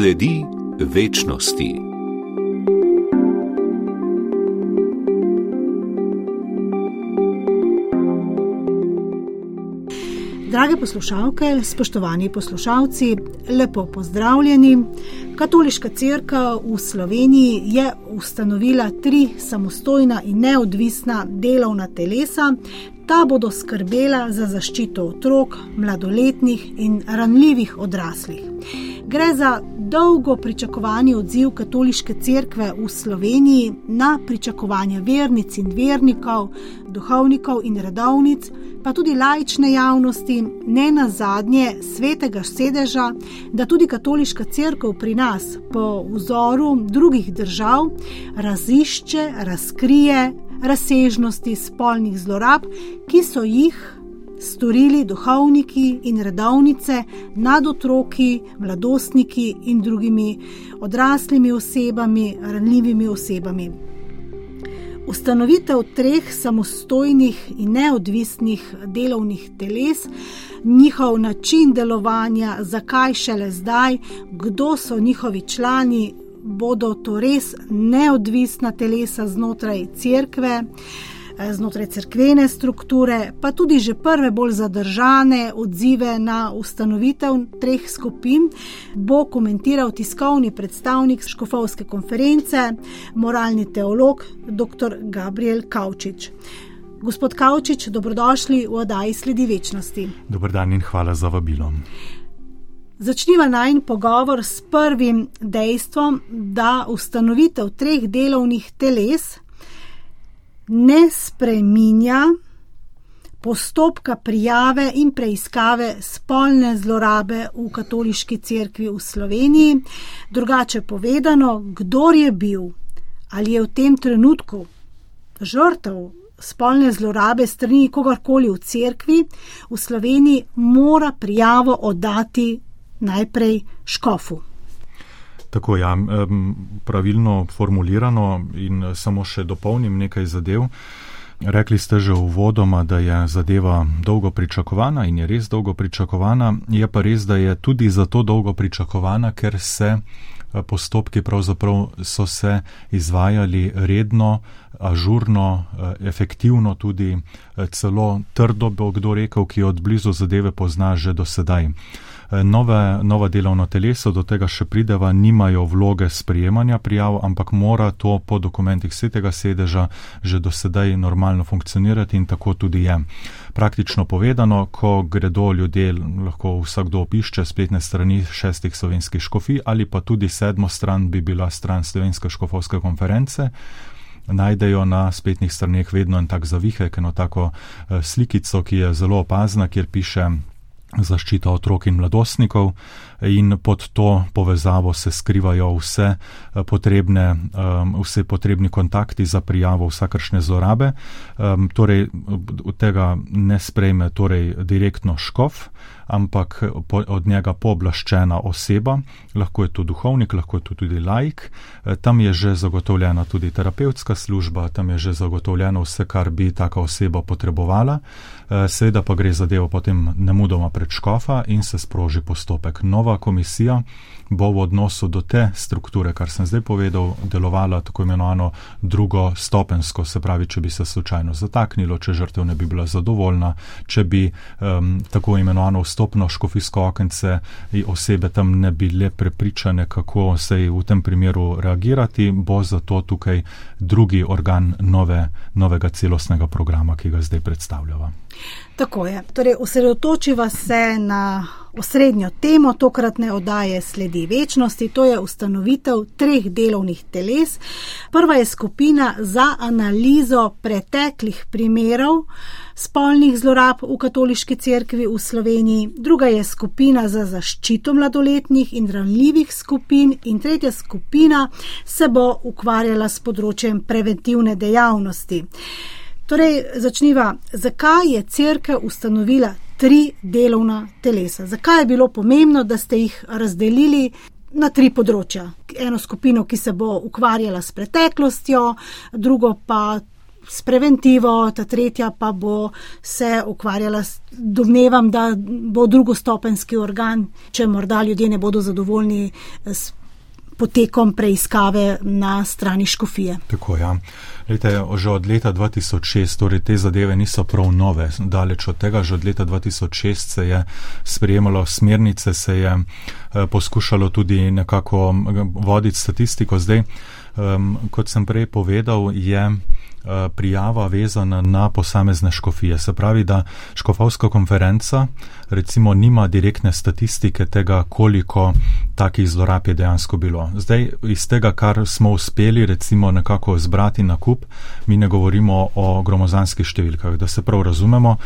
Sledi večnosti. Drage poslušalke, spoštovani poslušalci, lepo pozdravljeni. Katoliška crkva v Sloveniji je ustanovila tri samostojna in neodvisna delovna telesa. Ta bodo skrbela za zaščito otrok, mladoletnih in ranljivih odraslih. Gre za dolgo pričakovani odziv katoliške cerkve v Sloveniji na pričakovanja vernic in vernikov, duhovnikov in redovnic, pa tudi laične javnosti, ne na zadnje svetega sedeža, da tudi katoliška cerkev pri nas, po vzoru drugih držav, razišče, razkrije razsežnosti spolnih zlorab, ki so jih storili duhovniki in redovnice nad otroki, mladostniki in drugimi odraslimi osebami, ranljivimi osebami. Ustanovitev treh samostojnih in neodvisnih delovnih teles, njihov način delovanja, zakaj šele zdaj, kdo so njihovi člani, bodo to res neodvisna telesa znotraj cerkve. Eh, znotraj crkvene strukture, pa tudi že prve bolj zadržane odzive na ustanovitev treh skupin, bo komentiral tiskovni predstavnik Škofovske konference, moralni teolog dr. Gabriel Kaučič. Gospod Kaučič, dobrodošli v oddaji Sledi večnosti. Dobrodan in hvala za vabilo. Začniva najn pogovor s prvim dejstvom, da ustanovitev treh delovnih teles ne spreminja postopka prijave in preiskave spolne zlorabe v katoliški cerkvi v Sloveniji. Drugače povedano, kdo je bil ali je v tem trenutku žrtev spolne zlorabe strani kogarkoli v cerkvi, v Sloveniji mora prijavo oddati najprej škofu. Tako je, ja, pravilno formulirano in eh, samo še dopolnim nekaj zadev. Rekli ste že uvodoma, da je zadeva dolgo pričakovana in je res dolgo pričakovana. Je pa res, da je tudi zato dolgo pričakovana, ker se eh, postopki pravzaprav so se izvajali redno, ažurno, eh, efektivno, tudi celo trdo, bo kdo rekel, ki od blizu zadeve pozna že do sedaj. Nove, nova delovna telesa, do tega še prideva, nimajo vloge sprejemanja prijav, ampak mora to po dokumentih svetega sedeža že do sedaj normalno funkcionirati in tako tudi je. Praktično povedano, ko gredo ljudje, lahko vsakdo opišče spletne strani šestih slovenskih škofij ali pa tudi sedmo stran bi bila stran slovenske škofovske konference. Najdejo na spletnih straneh vedno en tak zavihek, eno tako eh, slikico, ki je zelo opazna, kjer piše zaščita otrok in mladostnikov in pod to povezavo se skrivajo vse eh, potrebne, um, vse potrebni kontakti za prijavo vsakršne zlorabe. Um, torej, od tega ne sprejme torej direktno škof, ampak od njega pooblaščena oseba, lahko je to duhovnik, lahko je to tudi laik. Eh, tam je že zagotovljena tudi terapevtska služba, tam je že zagotovljeno vse, kar bi taka oseba potrebovala. Eh, seveda pa gre zadevo potem nemudoma pred škofa in se sproži postopek. Nova komisija bo v odnosu do te strukture, kar sem zdaj povedal, delovala tako imenovano drugo stopensko, se pravi, če bi se slučajno zataknilo, če žrtev ne bi bila zadovoljna, če bi um, tako imenovano vstopno škofijsko okence osebe tam ne bile prepričane, kako se v tem primeru reagirati, bo zato tukaj drugi organ nove, novega celostnega programa, ki ga zdaj predstavljava. Tako je. Torej, osredotočiva se na osrednjo temo tokratne oddaje Sledi večnosti, to je ustanovitev treh delovnih teles. Prva je skupina za analizo preteklih primerov spolnih zlorab v katoliški cerkvi v Sloveniji, druga je skupina za zaščito mladoletnih in ranljivih skupin in tretja skupina se bo ukvarjala s področjem preventivne dejavnosti. Torej, začniva, zakaj je crkva ustanovila tri delovna telesa? Zakaj je bilo pomembno, da ste jih razdelili na tri področja? Eno skupino, ki se bo ukvarjala s preteklostjo, drugo pa s preventivo, ta tretja pa bo se ukvarjala, domnevam, da bo drugostopenski organ, če morda ljudje ne bodo zadovoljni s potekom preiskave na strani škofije. Tako, ja. Lejte, že od leta 2006, torej te zadeve niso prav nove, daleč od tega, že od leta 2006 se je sprejemalo smernice, se je eh, poskušalo tudi nekako voditi statistiko. Zdaj, um, kot sem prej povedal, je Eh, prijava vezana na posamezne škofije. Se pravi, da škofovska konferenca recimo nima direktne statistike tega, koliko takih zlorab je dejansko bilo. Zdaj, iz tega, kar smo uspeli recimo nekako zbrati na kup, mi ne govorimo o gromozanskih številkah. Da se prav razumemo,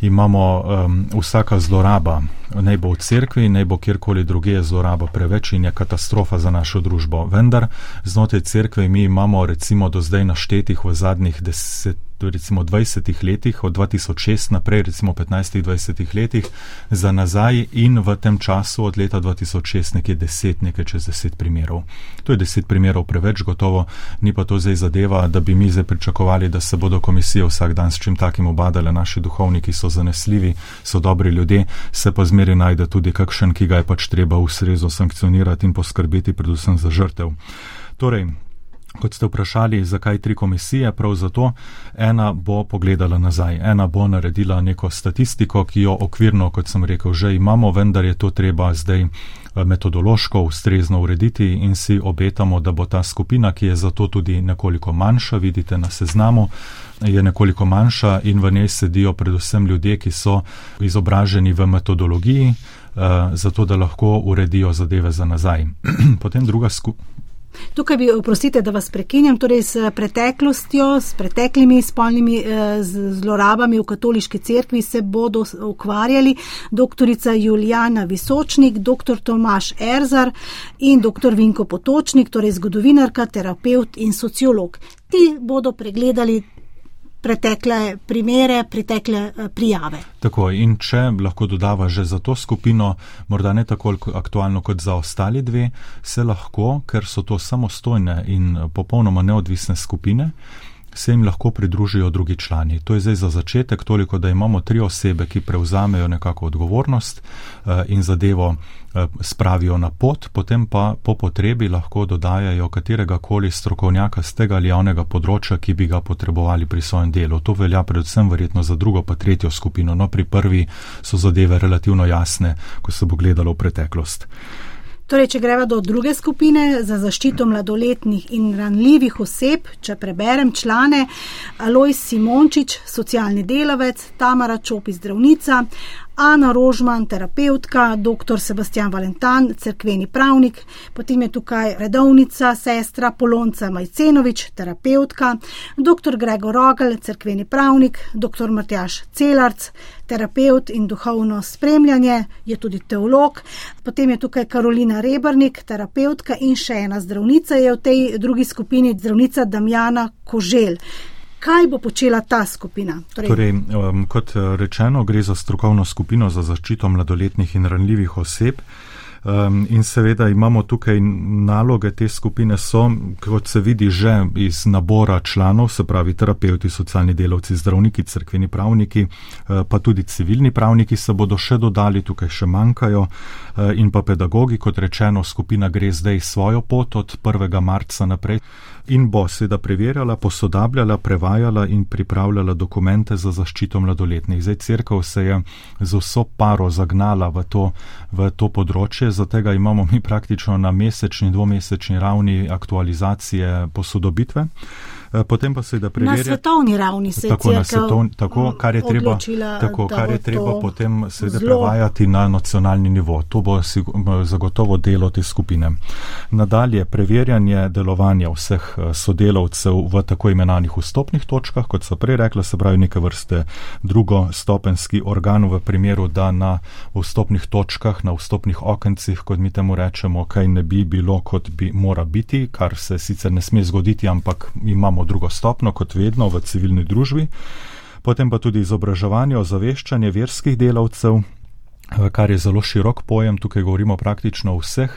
imamo um, vsaka zloraba, naj bo v cerkvi, naj bo kjerkoli druge zloraba preveč in je katastrofa za našo družbo. Vendar znotraj cerkve mi imamo recimo do zdaj naštetih v zadnjih zadnjih deset, recimo 20 letih, od 2006 naprej, recimo 15-20 letih, za nazaj in v tem času od leta 2006 nekje 10, nekaj čez 10 primerov. To je 10 primerov preveč, gotovo ni pa to zdaj zadeva, da bi mi zdaj pričakovali, da se bodo komisije vsak dan s čim takim obadale. Naši duhovniki so zanesljivi, so dobri ljudje, se pa zmeri najde tudi kakšen, ki ga je pač treba ustrezno sankcionirati in poskrbeti predvsem za žrtev. Torej, Kot ste vprašali, zakaj tri komisije, prav zato ena bo pogledala nazaj, ena bo naredila neko statistiko, ki jo okvirno, kot sem rekel, že imamo, vendar je to treba zdaj eh, metodološko ustrezno urediti in si obetamo, da bo ta skupina, ki je zato tudi nekoliko manjša, vidite na seznamu, je nekoliko manjša in v njej sedijo predvsem ljudje, ki so izobraženi v metodologiji, eh, zato da lahko uredijo zadeve za nazaj. Potem druga skupina. Tukaj bi, oprostite, da vas prekinjam, torej s preteklostjo, s preteklimi spolnimi eh, zlorabami v katoliški cerkvi se bodo ukvarjali doktorica Julijana Visočnik, dr. Tomaš Erzar in dr. Vinko Potočnik, torej zgodovinarka, terapeut in sociolog. Ti bodo pregledali pretekle primere, pretekle eh, prijave. Tako in če lahko dodava že za to skupino, morda ne tako aktualno kot za ostali dve, se lahko, ker so to samostojne in popolnoma neodvisne skupine, se jim lahko pridružijo drugi člani. To je zdaj za začetek toliko, da imamo tri osebe, ki prevzamejo nekako odgovornost eh, in zadevo eh, spravijo na pot, potem pa po potrebi lahko dodajajo katerega koli strokovnjaka z tega ali javnega področja, ki bi ga potrebovali pri svojem delu. To velja predvsem verjetno za drugo pa tretjo skupino. No, pri prvi so zadeve relativno jasne, ko se bo gledalo v preteklost. Torej, če greva do druge skupine za zaščito mladoletnih in ranljivih oseb, če preberem člane, Alois Simončič, socialni delavec, Tamara Čopi, zdravnica, Ana Rožman, terapeutka, dr. Sebastian Valentan, cerkveni pravnik, potem je tukaj redovnica, sestra Polonca Majcenovič, terapeutka, dr. Gregor Rogel, cerkveni pravnik, dr. Matjaš Celarc, terapeut in duhovno spremljanje, je tudi teolog, potem je tukaj Karolina Rebrnik, terapeutka in še ena zdravnica je v tej drugi skupini, zdravnica Damjana Kožel kaj bo počela ta skupina? Torej, torej, um, kot eh, rečeno, gre za strokovno skupino za zaščito mladoletnih in ranljivih oseb. Um, in seveda imamo tukaj naloge te skupine, so, kot se vidi že iz nabora članov, se pravi terapeuti, socialni delavci, zdravniki, crkveni pravniki, uh, pa tudi civilni pravniki se bodo še dodali, tukaj še manjkajo, uh, in pa pedagogi, kot rečeno, skupina gre zdaj svojo pot od 1. marca naprej in bo seveda preverjala, posodabljala, prevajala in pripravljala dokumente za zaščito mladoletnih. Zdaj, crkva se je z vso paro zagnala v to, v to področje, zato imamo mi praktično na mesečni, dvomesečni ravni aktualizacije posodobitve. Eh, potem pa se da preverja. Na svetovni ravni se tako, na svetovni, tako, kar je treba, tako, kar je treba potem se da prevajati na nacionalni nivo. To bo zagotovo delo te skupine. Nadalje, preverjanje delovanja vseh eh, sodelavcev v tako imenovanih vstopnih točkah, kot so prej rekla, se pravi neke vrste drugostopenski organ v primeru, da na vstopnih točkah, na vstopnih okencih, kot mi temu rečemo, kaj ne bi bilo, kot bi mora biti, kar se sicer ne sme zgoditi, ampak imamo drugo stopno, kot vedno v civilni družbi, potem pa tudi izobraževanje, ozaveščanje verskih delavcev, Eh, kar je zelo širok pojem, tukaj govorimo praktično o vseh,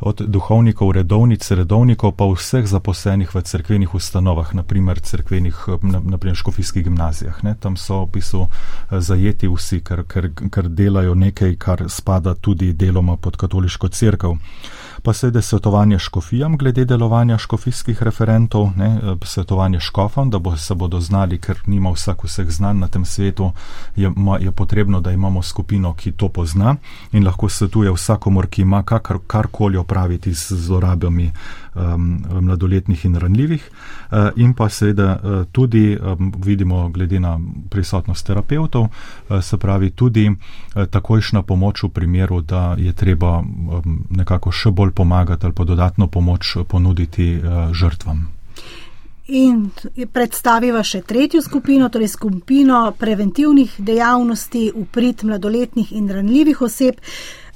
od duhovnikov, redovnic, redovnikov, pa vseh zaposlenih v cerkvenih ustanovah, naprimer cerkvenih, eh, naprimer škofijskih gimnazijah. Ne? Tam so v bistvu eh, zajeti vsi, ker, ker, ker delajo nekaj, kar spada tudi deloma pod katoliško crkvo pa seveda svetovanje škofijam glede delovanja škofijskih referentov, ne, eh, svetovanje škofom, da bo, se bodo znali, ker nima vsak vseh znanj na tem svetu, je, je potrebno, da imamo skupino, ki to pozna in lahko svetuje vsakomor, ki ima kar, karkoli opraviti z zlorabami um, mladoletnih in ranljivih. Uh, in pa seveda uh, tudi um, vidimo, glede na prisotnost terapeutov, uh, se pravi tudi uh, takojšna pomoč v primeru, da je treba um, nekako še bolj pomagati ali pa dodatno pomoč ponuditi uh, žrtvam. In predstaviva še tretjo skupino, torej skupino preventivnih dejavnosti v prid mladoletnih in ranljivih oseb.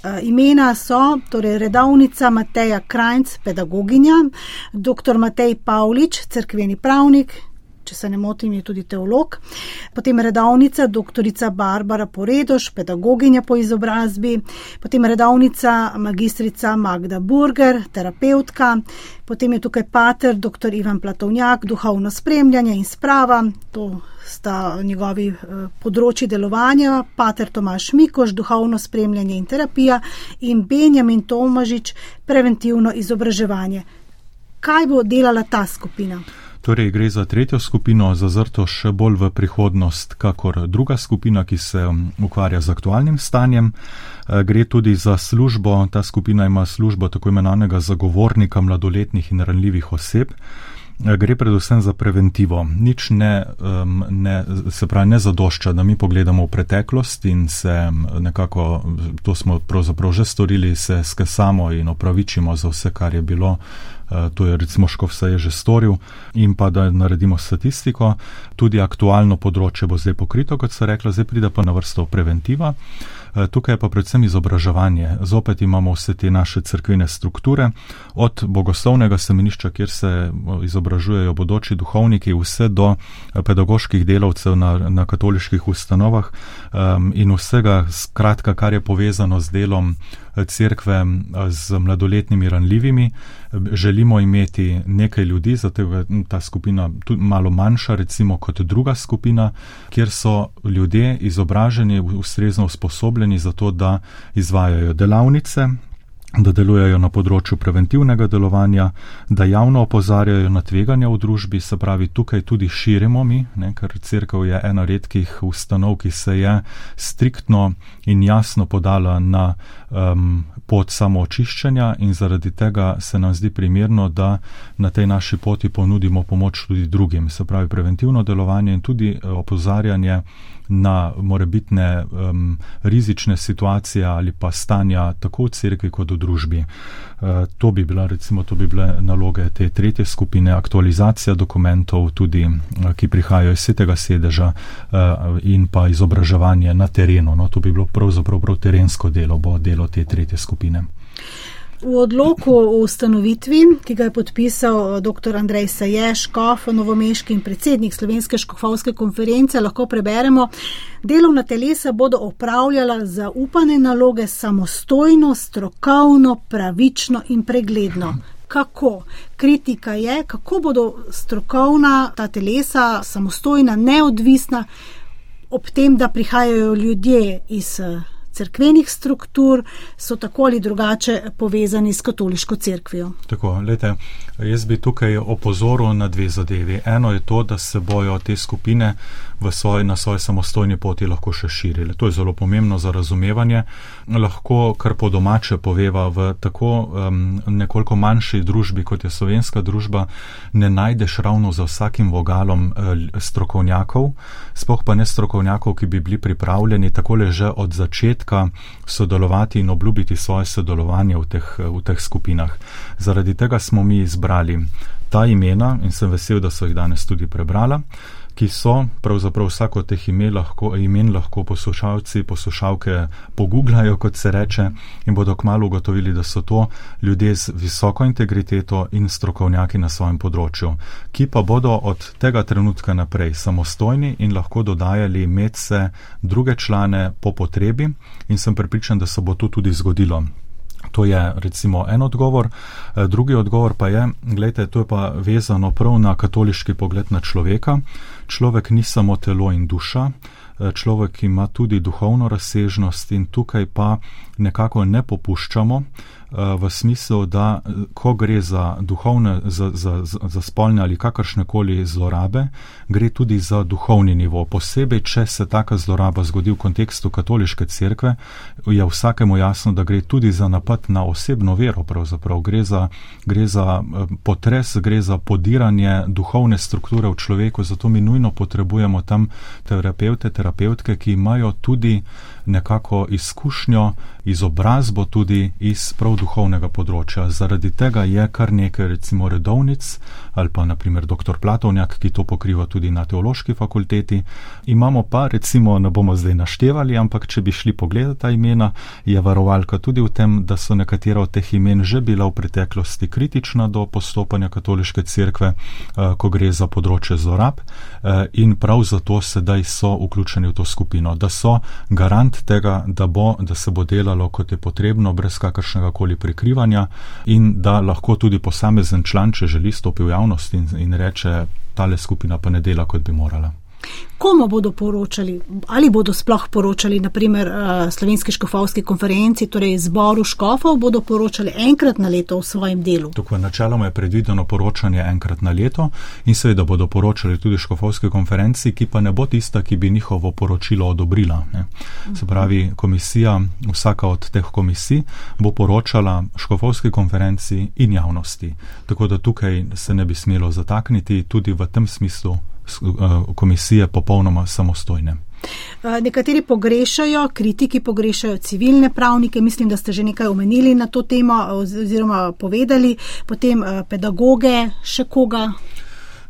Eh, imena so torej redovnica Mateja Krajnc, pedagoginja, dr. Matej Pavlič, crkveni pravnik, če se ne motim, je tudi teolog, potem redovnica dr. Barbara Poredoš, pedagoginja po izobrazbi, potem redovnica magistrica Magda Burger, terapeutka, potem je tukaj pater dr. Ivan Platovnjak, duhovno spremljanje in sprava, to sta njegovi eh, področji delovanja, pater Tomaš Mikoš, duhovno spremljanje in terapija in Benjamin Tomažič, preventivno izobraževanje. Kaj bo delala ta skupina? Torej, gre za tretjo skupino, zazrto še bolj v prihodnost, kakor druga skupina, ki se ukvarja z aktualnim stanjem. Eh, gre tudi za službo, ta skupina ima službo tako imenovanega zagovornika mladoletnih in ranljivih oseb. Eh, gre predvsem za preventivo. Nič ne, ne, se pravi, ne zadošča, da mi pogledamo v preteklost in se nekako, to smo pravzaprav že storili, se skesamo in opravičimo za vse, kar je bilo. Eh, to je recimo Škov vse je že storil in pa da naredimo statistiko. Tudi aktualno področje bo zdaj pokrito, kot se rekla, zdaj pride pa na vrsto preventiva. Eh, tukaj pa predvsem izobraževanje. Zopet imamo vse te naše crkvene strukture, od bogoslovnega semenišča, kjer se eh, izobražujejo bodoči duhovniki, vse do pedagoških delavcev na, na katoliških ustanovah um, in vsega skratka, kar je povezano z delom crkve z mladoletnimi ranljivimi. Želimo imeti nekaj ljudi, zato je ta skupina tudi malo manjša, recimo kot druga skupina, kjer so ljudje izobraženi, ustrezno usposobljeni za to, da izvajajo delavnice, da delujejo na področju preventivnega delovanja, da javno opozarjajo na tveganja v družbi, se pravi, tukaj tudi širimo mi, ne, ker crkva je ena redkih ustanov, ki se je striktno in jasno podala na um, pot samoočiščenja in zaradi tega se nam zdi primerno, da na tej naši poti ponudimo pomoč tudi drugim, se pravi, preventivno delovanje in tudi eh, opozarjanje na morebitne um, rizične situacije ali pa stanja tako v cerkvi kot v družbi. Uh, to bi bila recimo, to bi bile naloge te tretje skupine, aktualizacija dokumentov, tudi uh, ki prihajajo iz svetega sedeža uh, in pa izobraževanje na terenu. No, to bi bilo pravzaprav prav terensko delo, bo delo te tretje skupine. V odloku o ustanovitvi, ki ga je podpisal eh, dr. Andrej Saješ, Kof, novomeški in predsednik Slovenske škofovske konference, lahko preberemo, delovna telesa bodo opravljala zaupane naloge samostojno, strokovno, pravično in pregledno. Kako? Kritika je, kako bodo strokovna ta telesa, samostojna, neodvisna, ob tem, da prihajajo ljudje iz eh, crkvenih struktur so tako ali drugače povezani s katoliško crkvijo. Tako, lete, jaz bi tukaj opozoril na dve zadevi. Eno je to, da se bojo te skupine svoj, na svoji samostojni poti lahko še širile. To je zelo pomembno za razumevanje. Lahko kar po domače poveva v tako um, nekoliko manjši družbi, kot je slovenska družba, ne najdeš ravno za vsakim vogalom uh, strokovnjakov, spoh pa ne strokovnjakov, ki bi bili pripravljeni takole že od začetka sodelovati in obljubiti svoje sodelovanje v teh, v teh skupinah. Zaradi tega smo mi izbrali ta imena in sem vesel, da so jih danes tudi prebrala. Ki so pravzaprav vsako teh imen lahko, imen lahko poslušalci, poslušalke poguglajo, kot se reče, in bodo kmalo ugotovili, da so to ljudje z visoko integriteto in strokovnjaki na svojem področju, ki pa bodo od tega trenutka naprej samostojni in lahko dodajali medse druge člane po potrebi in sem pripričan, da se bo to tudi zgodilo. To je recimo en odgovor. Eh, drugi odgovor pa je, gledajte, to je pa vezano prav na katoliški pogled na človeka. Človek ni samo telo in duša, eh, človek ima tudi duhovno razsežnost in tukaj pa nekako ne popuščamo, v smislu, da eh, ko gre za duhovne, za, za, za spolne ali kakršne koli zlorabe, gre tudi za duhovni nivo. Posebej, če se taka zloraba zgodi v kontekstu katoliške cerkve, je vsakemu jasno, da gre tudi za napad na osebno vero. Pravzaprav gre za, gre za eh, potres, gre za podiranje duhovne strukture v človeku, zato mi nujno potrebujemo tam terapeute, terapeutke, ki imajo tudi nekako izkušnjo, izobrazbo tudi iz prav duhovnega področja. Zaradi tega je kar nekaj recimo redovnic ali pa naprimer dr. Platovnjak, ki to pokriva tudi na teološki fakulteti. Imamo pa recimo, ne bomo zdaj naštevali, ampak če bi šli pogledati ta imena, je varovalka tudi v tem, da so nekatera od teh imen že bila v preteklosti kritična do postopanja katoliške cerkve, eh, ko gre za področje zlorab eh, in prav zato sedaj so vključeni v to skupino, da so garant tega, da, bo, da se bo delalo kot je potrebno, brez kakršnega koli prikrivanja in da lahko tudi posamezen član, če želi stopiti v javnost, javnost in, in reče, tale skupina pa ne dela, kot bi morala. Komu bodo poročali, ali bodo sploh poročali, naprimer uh, Slovenski škofovski konferenci, torej zboru škofov, bodo poročali enkrat na leto v svojem delu? Tukaj načeloma je predvideno poročanje enkrat na leto in seveda bodo poročali tudi škofovski konferenci, ki pa ne bo tista, ki bi njihovo poročilo odobrila. Ne. Se pravi, komisija, vsaka od teh komisij bo poročala škofovski konferenci in javnosti. Tako da tukaj se ne bi smelo zatakniti tudi v tem smislu Eh, komisije popolnoma samostojne. Eh, nekateri pogrešajo, kritiki pogrešajo civilne pravnike, mislim, da ste že nekaj omenili na to temo oziroma povedali, potem eh, pedagoge, še koga.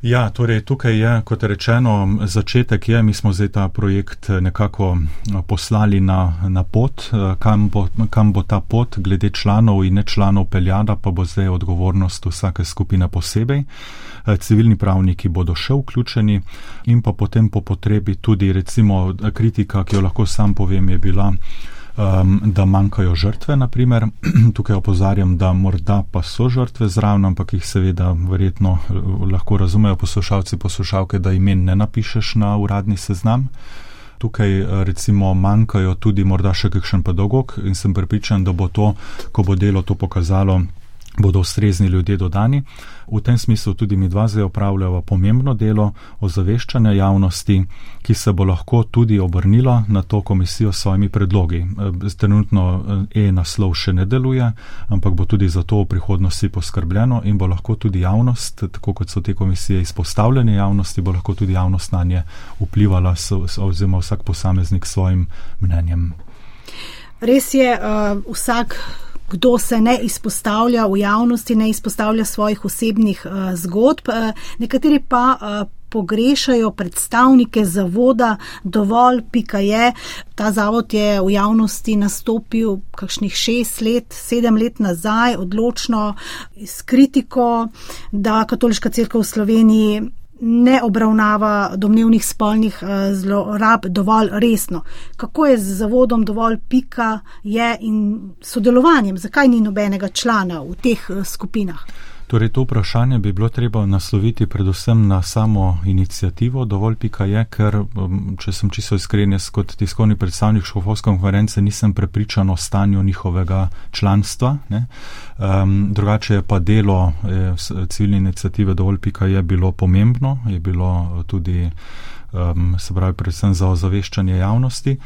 Ja, torej tukaj je, kot rečeno, začetek je, mi smo zdaj ta projekt nekako poslali na, na pot, kam bo, kam bo ta pot glede članov in ne članov peljada, pa bo zdaj odgovornost vsake skupine posebej. Eh, civilni pravniki bodo še vključeni in pa potem po potrebi tudi recimo kritika, ki jo lahko sam povem, je bila, um, da manjkajo žrtve, naprimer. Tukaj opozarjam, da morda pa so žrtve zraven, ampak jih seveda verjetno eh, lahko razumejo poslušalci, poslušalke, da imen ne napišeš na uradni seznam. Tukaj eh, recimo manjkajo tudi morda še kakšen pedagog in sem pripričan, da bo to, ko bo delo to pokazalo, bodo ustrezni ljudje dodani. V tem smislu tudi mi dva zdaj opravljava pomembno delo ozaveščanja javnosti, ki se bo lahko tudi obrnila na to komisijo s svojimi predlogi. E, trenutno e naslov še ne deluje, ampak bo tudi za to v prihodnosti poskrbljeno in bo lahko tudi javnost, tako kot so te komisije izpostavljene javnosti, bo lahko tudi javnost na nje vplivala oziroma vsak posameznik s svojim mnenjem. Res je, uh, vsak kdo se ne izpostavlja v javnosti, ne izpostavlja svojih osebnih uh, zgodb, uh, nekateri pa uh, pogrešajo predstavnike zavoda, dovolj pika je. Ta zavod je v javnosti nastopil kakšnih šest let, sedem let nazaj, odločno s kritiko, da katoliška crkva v Sloveniji ne obravnava domnevnih spolnih eh, zlorab dovolj resno. Kako je z zavodom dovolj pika je in sodelovanjem, zakaj ni nobenega člana v teh eh, skupinah? Torej, to vprašanje bi bilo treba nasloviti predvsem na samo inicijativo, dovolj pika je, ker, um, če sem čisto iskren, jaz kot tiskovni predstavnik Škofovske konference nisem prepričan o stanju njihovega članstva. Um, drugače je pa delo je, civilne inicijative dovolj pika je bilo pomembno, je bilo tudi um, se pravi, predvsem za ozaveščanje javnosti,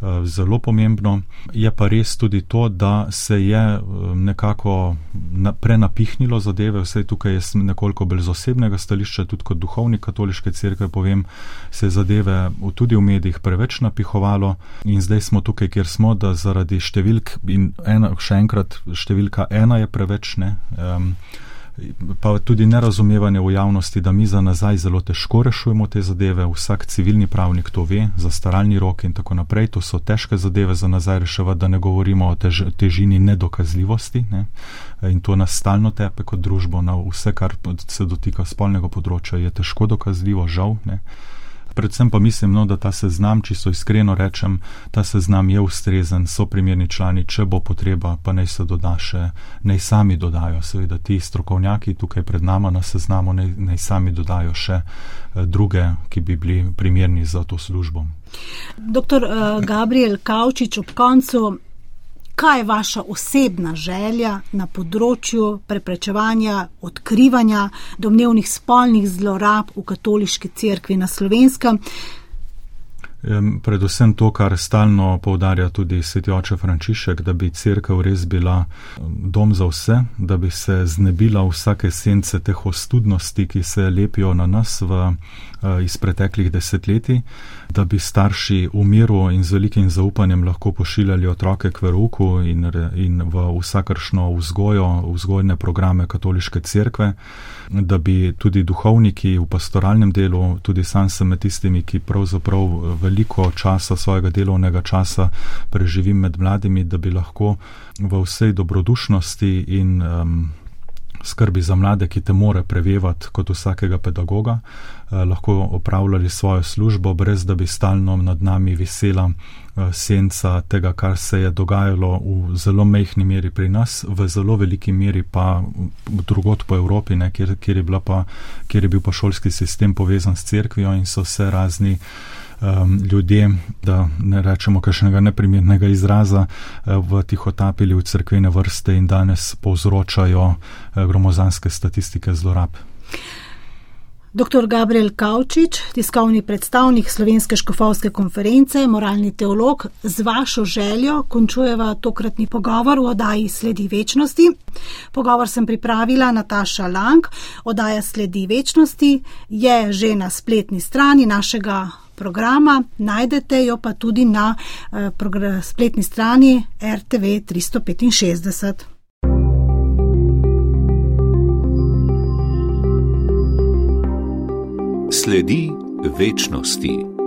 uh, zelo pomembno. Je pa res tudi to, da se je um, nekako na, prenapihnilo zadeve, vse tukaj je nekoliko bolj z osebnega stališča, tudi kot duhovnik katoliške crkve povem, se je zadeve tudi v medijih preveč napihovalo in zdaj smo tukaj, kjer smo, da zaradi številk in ena, še enkrat številka ena je preveč, ne. Um, pa tudi nerazumevanje v javnosti, da mi za nazaj zelo težko rešujemo te zadeve. Vsak civilni pravnik to ve, zastaralni rok in tako naprej. To so težke zadeve za nazaj reševati, da ne govorimo o tež, težini nedokazljivosti. Ne? In to nas stalno tepe kot družbo na vse, kar se dotika spolnega področja, je težko dokazljivo, žal. Ne? Predvsem pa mislim, no, da ta seznam, čisto iskreno rečem, ta seznam je ustrezen, so primerni člani, če bo potreba, pa naj se doda še, naj sami dodajo, seveda ti strokovnjaki tukaj pred nama na seznamu, naj, naj sami dodajo še eh, druge, ki bi bili primerni za to službo. Doktor uh, Gabriel Kavčič ob koncu kaj je vaša osebna želja na področju preprečevanja, odkrivanja domnevnih spolnih zlorab v katoliški cerkvi na slovenskem. Predvsem to, kar stalno povdarja tudi sveti oče Frančišek, da bi crkva res bila dom za vse, da bi se znebila vsake sence teh ostudnosti, ki se lepijo na nas v iz preteklih desetletij, da bi starši v miru in z velikim zaupanjem lahko pošiljali otroke k veruku in, in v vsakršno vzgojo, vzgojne programe katoliške cerkve, da bi tudi duhovniki v pastoralnem delu, tudi sam sem med tistimi, ki pravzaprav veliko časa svojega delovnega časa preživim med mladimi, da bi lahko v vsej dobrodušnosti in um, skrbi za mlade, ki te more prevevati kot vsakega pedagoga, eh, lahko opravljali svojo službo, brez da bi stalno nad nami visela eh, senca tega, kar se je dogajalo v zelo mehni meri pri nas, v zelo veliki meri pa drugot po Evropi, ne, kjer, kjer, je pa, kjer je bil pa šolski sistem povezan s cerkvijo in so se razni um, ljudje, da ne rečemo kakšnega neprimernega izraza, uh, v tihotapili v crkvene vrste in danes povzročajo uh, gromozanske statistike zlorab. Dr. Gabriel Kavčič, tiskovni predstavnik Slovenske škofovske konference, moralni teolog, z vašo željo končujeva tokratni pogovor v oddaji Sledi večnosti. Pogovor sem pripravila Nataša Lang, oddaja Sledi večnosti je že na spletni strani našega programa, najdete jo pa tudi na eh, spletni strani RTV 365. Sledi večnosti.